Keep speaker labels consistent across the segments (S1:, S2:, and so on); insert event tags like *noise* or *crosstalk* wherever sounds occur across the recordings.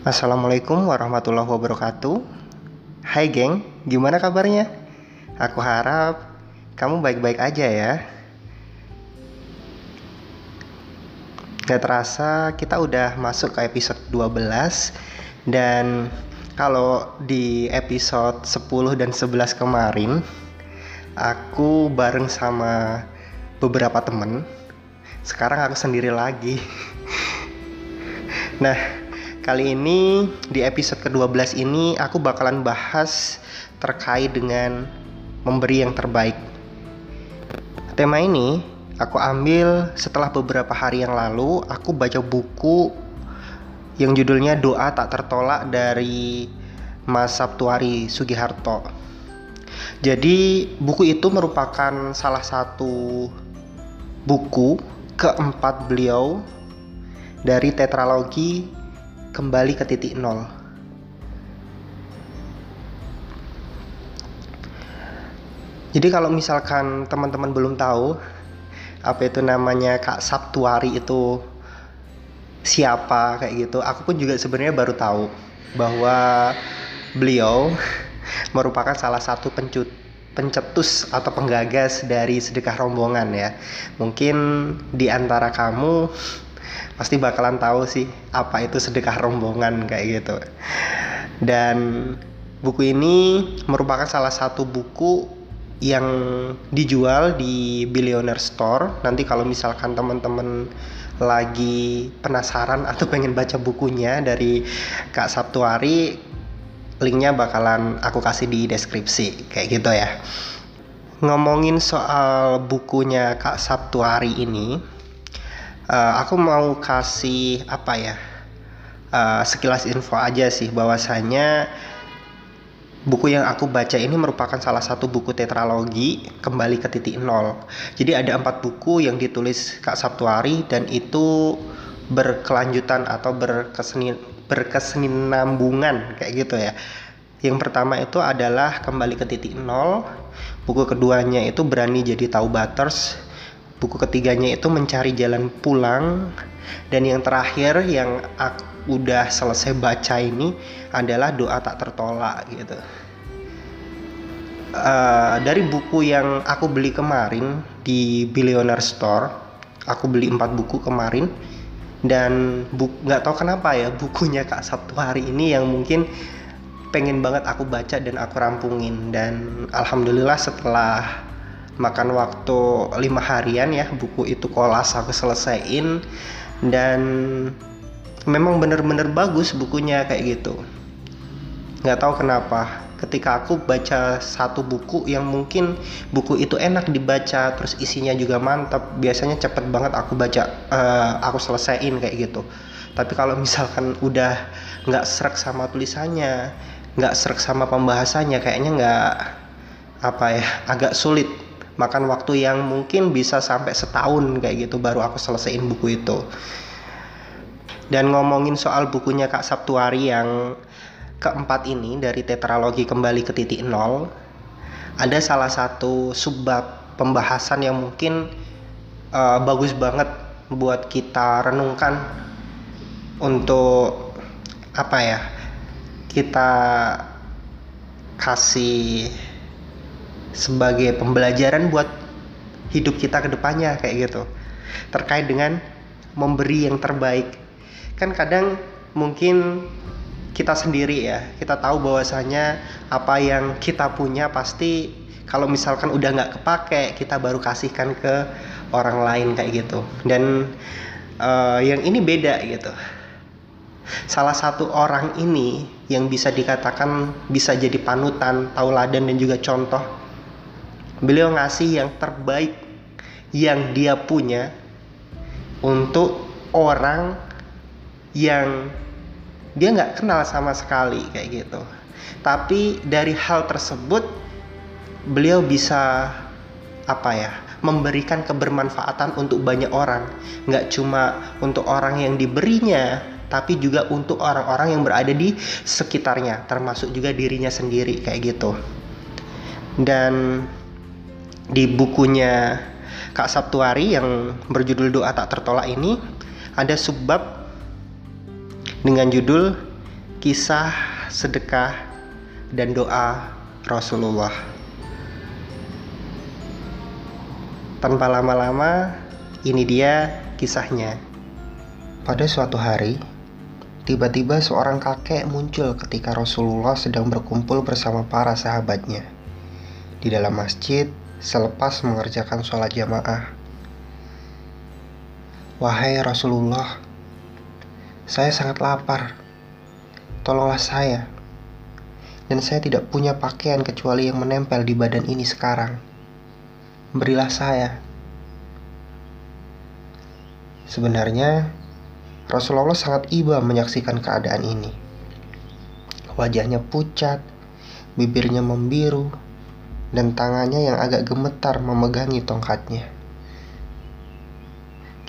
S1: Assalamualaikum warahmatullahi wabarakatuh. Hai geng, gimana kabarnya? Aku harap kamu baik-baik aja ya. Gak terasa kita udah masuk ke episode 12 dan kalau di episode 10 dan 11 kemarin aku bareng sama beberapa temen sekarang aku sendiri lagi *laughs* nah Kali ini di episode ke-12 ini aku bakalan bahas terkait dengan memberi yang terbaik. Tema ini aku ambil setelah beberapa hari yang lalu aku baca buku yang judulnya Doa Tak Tertolak dari Mas Sabtuari Sugiharto. Jadi buku itu merupakan salah satu buku keempat beliau dari tetralogi kembali ke titik nol. Jadi kalau misalkan teman-teman belum tahu apa itu namanya Kak Sabtuari itu siapa kayak gitu, aku pun juga sebenarnya baru tahu bahwa beliau *laughs* merupakan salah satu pencut pencetus atau penggagas dari sedekah rombongan ya. Mungkin di antara kamu pasti bakalan tahu sih apa itu sedekah rombongan kayak gitu. Dan buku ini merupakan salah satu buku yang dijual di Billionaire Store. Nanti kalau misalkan teman-teman lagi penasaran atau pengen baca bukunya dari Kak Sabtuari, linknya bakalan aku kasih di deskripsi kayak gitu ya. Ngomongin soal bukunya Kak Sabtuari ini, uh, aku mau kasih apa ya uh, sekilas info aja sih bahwasanya buku yang aku baca ini merupakan salah satu buku tetralogi kembali ke titik nol. Jadi ada empat buku yang ditulis Kak Sabtuari dan itu berkelanjutan atau berkeseni berkesinambungan kayak gitu ya. Yang pertama itu adalah kembali ke titik nol. Buku keduanya itu berani jadi tahu butters buku ketiganya itu mencari jalan pulang. Dan yang terakhir yang aku udah selesai baca ini adalah doa tak tertolak gitu. Uh, dari buku yang aku beli kemarin di Billionaire Store aku beli empat buku kemarin. Dan nggak tahu kenapa ya bukunya Kak Sabtu hari ini yang mungkin pengen banget aku baca dan aku rampungin. Dan alhamdulillah setelah makan waktu lima harian ya buku itu kolas aku selesaiin. Dan memang bener-bener bagus bukunya kayak gitu. Nggak tahu kenapa ketika aku baca satu buku yang mungkin buku itu enak dibaca terus isinya juga mantap biasanya cepet banget aku baca uh, aku selesaiin kayak gitu. Tapi kalau misalkan udah nggak serak sama tulisannya nggak serak sama pembahasannya kayaknya nggak apa ya agak sulit makan waktu yang mungkin bisa sampai setahun kayak gitu baru aku selesaiin buku itu. Dan ngomongin soal bukunya Kak Sabtuari yang keempat ini dari tetralogi kembali ke titik nol ada salah satu subbab pembahasan yang mungkin uh, bagus banget buat kita renungkan untuk apa ya kita kasih sebagai pembelajaran buat hidup kita ke depannya kayak gitu. Terkait dengan memberi yang terbaik. Kan kadang mungkin kita sendiri ya kita tahu bahwasanya apa yang kita punya pasti kalau misalkan udah nggak kepake kita baru kasihkan ke orang lain kayak gitu. Dan uh, yang ini beda gitu. Salah satu orang ini yang bisa dikatakan bisa jadi panutan tauladan dan juga contoh beliau ngasih yang terbaik yang dia punya untuk orang yang dia nggak kenal sama sekali kayak gitu. Tapi dari hal tersebut beliau bisa apa ya memberikan kebermanfaatan untuk banyak orang. Nggak cuma untuk orang yang diberinya tapi juga untuk orang-orang yang berada di sekitarnya termasuk juga dirinya sendiri kayak gitu. Dan di bukunya Kak Sabtuari yang berjudul Doa Tak Tertolak ini ada subbab dengan judul kisah sedekah dan doa Rasulullah. Tanpa lama-lama, ini dia kisahnya. Pada suatu hari, tiba-tiba seorang kakek muncul ketika Rasulullah sedang berkumpul bersama para sahabatnya di dalam masjid selepas mengerjakan sholat jamaah. Wahai Rasulullah, saya sangat lapar. Tolonglah saya. Dan saya tidak punya pakaian kecuali yang menempel di badan ini sekarang. Berilah saya. Sebenarnya, Rasulullah sangat iba menyaksikan keadaan ini. Wajahnya pucat, bibirnya membiru, dan tangannya yang agak gemetar memegangi tongkatnya.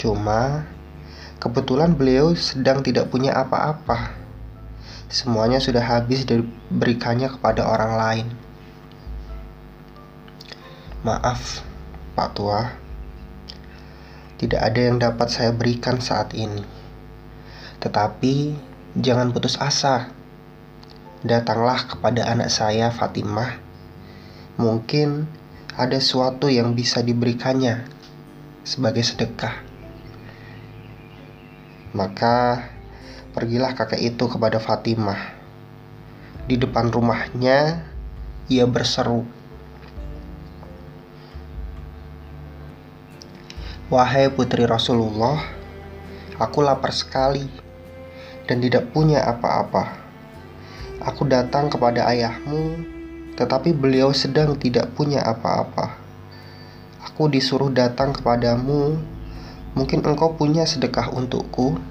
S1: Cuma, kebetulan beliau sedang tidak punya apa-apa. Semuanya sudah habis diberikannya kepada orang lain. Maaf, Pak Tua. Tidak ada yang dapat saya berikan saat ini. Tetapi jangan putus asa. Datanglah kepada anak saya Fatimah. Mungkin ada sesuatu yang bisa diberikannya sebagai sedekah. Maka pergilah kakek itu kepada Fatimah. Di depan rumahnya ia berseru, Wahai putri Rasulullah, aku lapar sekali dan tidak punya apa-apa. Aku datang kepada ayahmu, tetapi beliau sedang tidak punya apa-apa. Aku disuruh datang kepadamu, mungkin engkau punya sedekah untukku.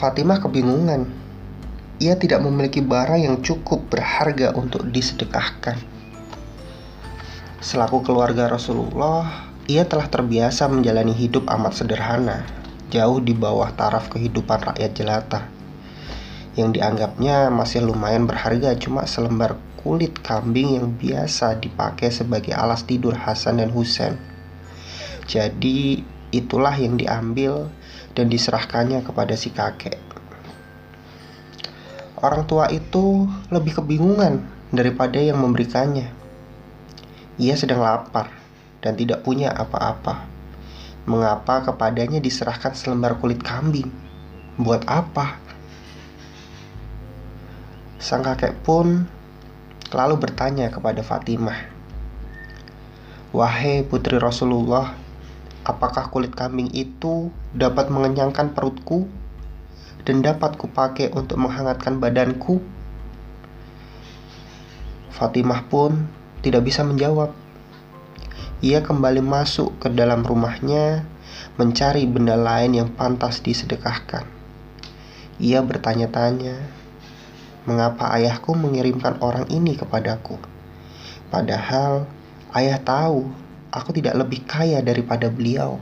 S1: Fatimah kebingungan ia tidak memiliki barang yang cukup berharga untuk disedekahkan. Selaku keluarga Rasulullah, ia telah terbiasa menjalani hidup amat sederhana, jauh di bawah taraf kehidupan rakyat jelata. Yang dianggapnya masih lumayan berharga cuma selembar kulit kambing yang biasa dipakai sebagai alas tidur Hasan dan Husain. Jadi itulah yang diambil dan diserahkannya kepada si kakek. Orang tua itu lebih kebingungan daripada yang memberikannya. Ia sedang lapar dan tidak punya apa-apa. Mengapa kepadanya diserahkan selembar kulit kambing? Buat apa? Sang kakek pun lalu bertanya kepada Fatimah, "Wahai putri Rasulullah, apakah kulit kambing itu dapat mengenyangkan perutku?" dan dapat kupakai untuk menghangatkan badanku? Fatimah pun tidak bisa menjawab. Ia kembali masuk ke dalam rumahnya, mencari benda lain yang pantas disedekahkan. Ia bertanya-tanya, mengapa ayahku mengirimkan orang ini kepadaku? Padahal ayah tahu aku tidak lebih kaya daripada beliau.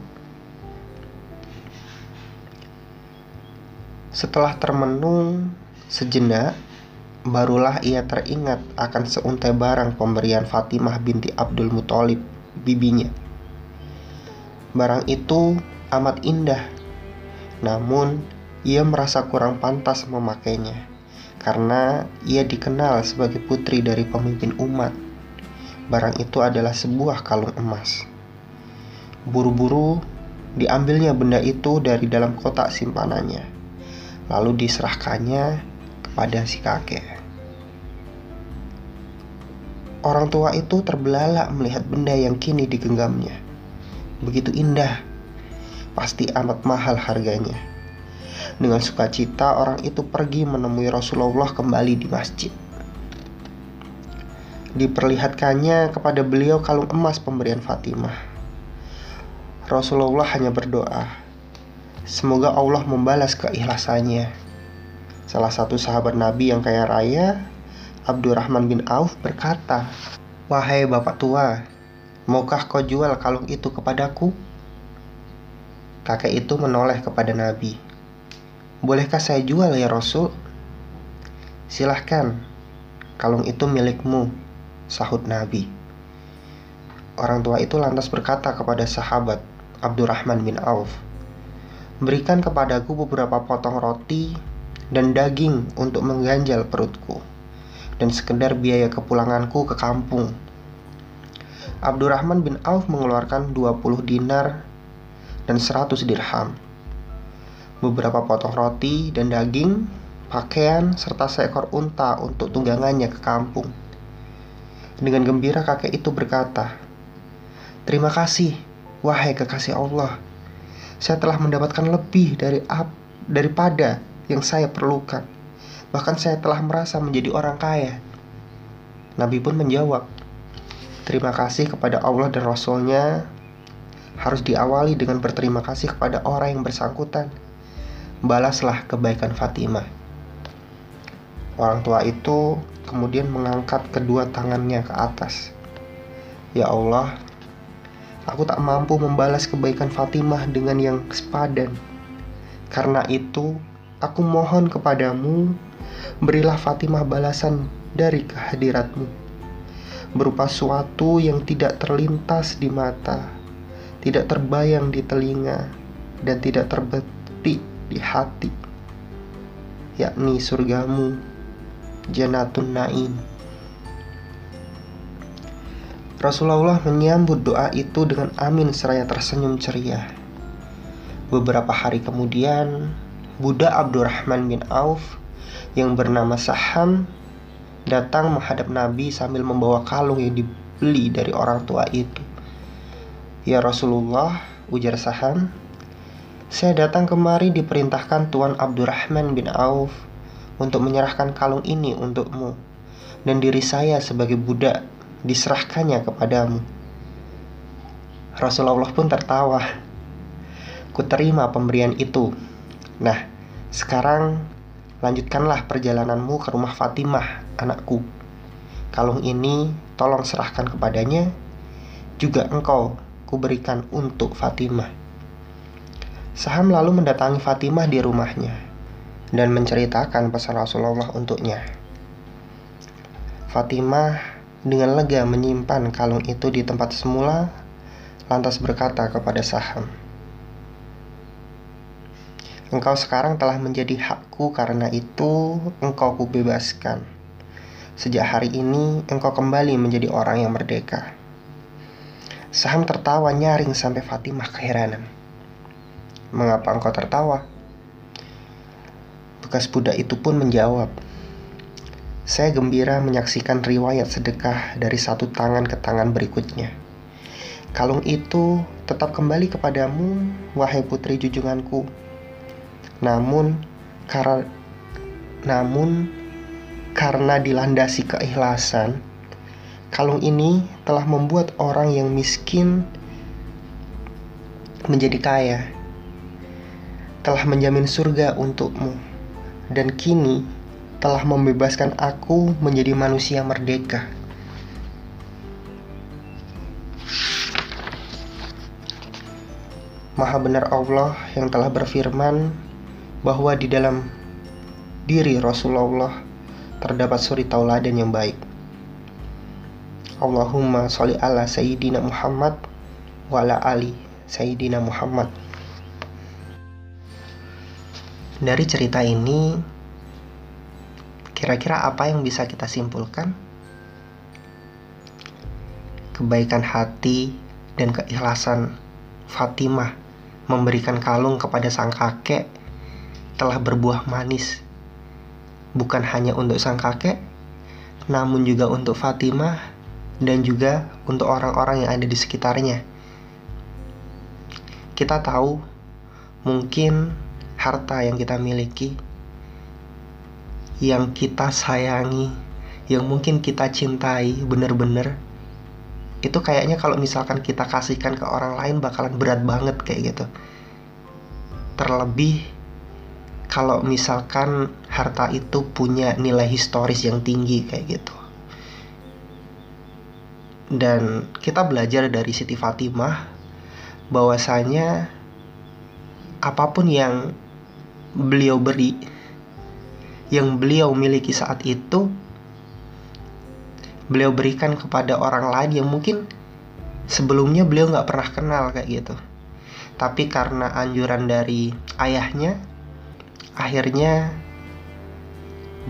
S1: Setelah termenung sejenak, barulah ia teringat akan seuntai barang pemberian Fatimah binti Abdul Muthalib, bibinya. Barang itu amat indah, namun ia merasa kurang pantas memakainya karena ia dikenal sebagai putri dari pemimpin umat. Barang itu adalah sebuah kalung emas. Buru-buru diambilnya benda itu dari dalam kotak simpanannya lalu diserahkannya kepada si kakek. Orang tua itu terbelalak melihat benda yang kini digenggamnya. Begitu indah, pasti amat mahal harganya. Dengan sukacita orang itu pergi menemui Rasulullah kembali di masjid. Diperlihatkannya kepada beliau kalung emas pemberian Fatimah. Rasulullah hanya berdoa, Semoga Allah membalas keikhlasannya. Salah satu sahabat Nabi yang kaya raya, Abdurrahman bin Auf berkata, Wahai bapak tua, maukah kau jual kalung itu kepadaku? Kakek itu menoleh kepada Nabi. Bolehkah saya jual ya Rasul? Silahkan, kalung itu milikmu, sahut Nabi. Orang tua itu lantas berkata kepada sahabat, Abdurrahman bin Auf. Berikan kepadaku beberapa potong roti dan daging untuk mengganjal perutku dan sekedar biaya kepulanganku ke kampung. Abdurrahman bin Auf mengeluarkan 20 dinar dan 100 dirham. Beberapa potong roti dan daging, pakaian, serta seekor unta untuk tunggangannya ke kampung. Dengan gembira kakek itu berkata, Terima kasih, wahai kekasih Allah. Saya telah mendapatkan lebih dari ap daripada yang saya perlukan Bahkan saya telah merasa menjadi orang kaya. Nabi pun menjawab, Terima kasih kepada Allah dan Rasulnya harus diawali dengan berterima kasih kepada orang yang bersangkutan. Balaslah kebaikan Fatimah. Orang tua itu kemudian mengangkat kedua tangannya ke atas. Ya Allah, aku tak mampu membalas kebaikan Fatimah dengan yang sepadan. Karena itu, aku mohon kepadamu berilah Fatimah balasan dari kehadiratmu berupa suatu yang tidak terlintas di mata, tidak terbayang di telinga, dan tidak terbetik di hati, yakni surgamu, Janatun Naim. Rasulullah menyambut doa itu dengan amin seraya tersenyum ceria. Beberapa hari kemudian, Buddha Abdurrahman bin Auf yang bernama Saham datang menghadap Nabi sambil membawa kalung yang dibeli dari orang tua itu. Ya Rasulullah, ujar Saham, saya datang kemari diperintahkan Tuan Abdurrahman bin Auf untuk menyerahkan kalung ini untukmu dan diri saya sebagai budak diserahkannya kepadamu. Rasulullah pun tertawa. Kuterima pemberian itu. Nah, sekarang Lanjutkanlah perjalananmu ke rumah Fatimah, anakku. Kalung ini tolong serahkan kepadanya, juga engkau kuberikan untuk Fatimah. Saham lalu mendatangi Fatimah di rumahnya dan menceritakan pesan Rasulullah untuknya. Fatimah dengan lega menyimpan kalung itu di tempat semula, lantas berkata kepada Saham, Engkau sekarang telah menjadi hakku karena itu engkau kubebaskan. Sejak hari ini engkau kembali menjadi orang yang merdeka. Saham tertawa nyaring sampai Fatimah keheranan. Mengapa engkau tertawa? Bekas budak itu pun menjawab, saya gembira menyaksikan riwayat sedekah dari satu tangan ke tangan berikutnya. Kalung itu tetap kembali kepadamu, wahai putri junjunganku, namun karena namun karena dilandasi keikhlasan, kalung ini telah membuat orang yang miskin menjadi kaya. Telah menjamin surga untukmu dan kini telah membebaskan aku menjadi manusia merdeka. Maha benar Allah yang telah berfirman bahwa di dalam diri Rasulullah terdapat suri tauladan yang baik. Allahumma sholli ala Sayyidina Muhammad wa ala ali Sayyidina Muhammad. Dari cerita ini, kira-kira apa yang bisa kita simpulkan? Kebaikan hati dan keikhlasan Fatimah memberikan kalung kepada sang kakek telah berbuah manis bukan hanya untuk sang kakek namun juga untuk Fatimah dan juga untuk orang-orang yang ada di sekitarnya. Kita tahu mungkin harta yang kita miliki yang kita sayangi, yang mungkin kita cintai bener-bener itu kayaknya kalau misalkan kita kasihkan ke orang lain bakalan berat banget kayak gitu. Terlebih kalau misalkan harta itu punya nilai historis yang tinggi kayak gitu. Dan kita belajar dari Siti Fatimah bahwasanya apa pun yang beliau beri yang beliau miliki saat itu beliau berikan kepada orang lain yang mungkin sebelumnya beliau nggak pernah kenal kayak gitu tapi karena anjuran dari ayahnya akhirnya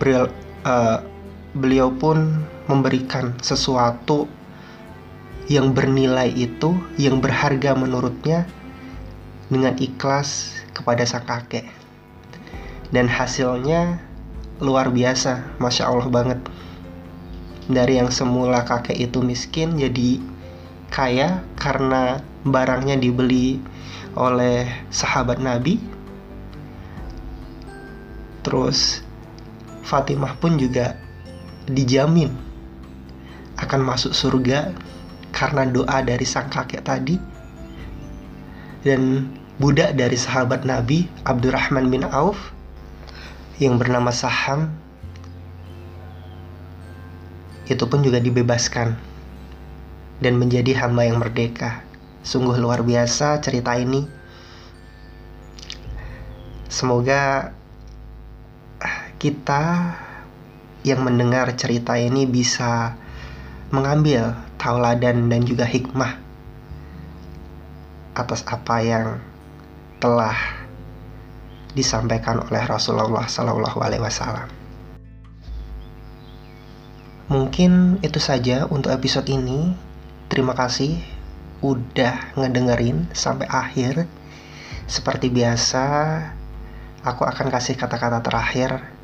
S1: beliau uh, beliau pun memberikan sesuatu yang bernilai itu yang berharga menurutnya dengan ikhlas kepada sang kakek dan hasilnya luar biasa masya allah banget dari yang semula kakek itu miskin jadi kaya karena barangnya dibeli oleh sahabat Nabi. Terus Fatimah pun juga dijamin akan masuk surga karena doa dari sang kakek tadi. Dan budak dari sahabat Nabi Abdurrahman bin Auf yang bernama Saham itu pun juga dibebaskan dan menjadi hamba yang merdeka. Sungguh luar biasa cerita ini. Semoga kita yang mendengar cerita ini bisa mengambil tauladan dan juga hikmah atas apa yang telah disampaikan oleh Rasulullah Sallallahu Alaihi Wasallam. Mungkin itu saja untuk episode ini. Terima kasih udah ngedengerin sampai akhir. Seperti biasa, aku akan kasih kata-kata terakhir.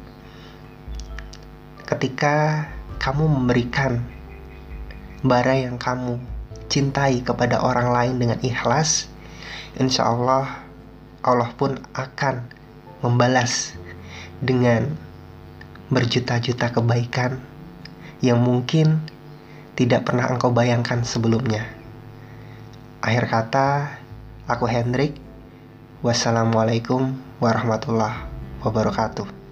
S1: Ketika kamu memberikan bara yang kamu cintai kepada orang lain dengan ikhlas, insya Allah Allah pun akan membalas dengan berjuta-juta kebaikan yang mungkin tidak pernah engkau bayangkan sebelumnya. Akhir kata, aku Hendrik. Wassalamualaikum warahmatullahi wabarakatuh.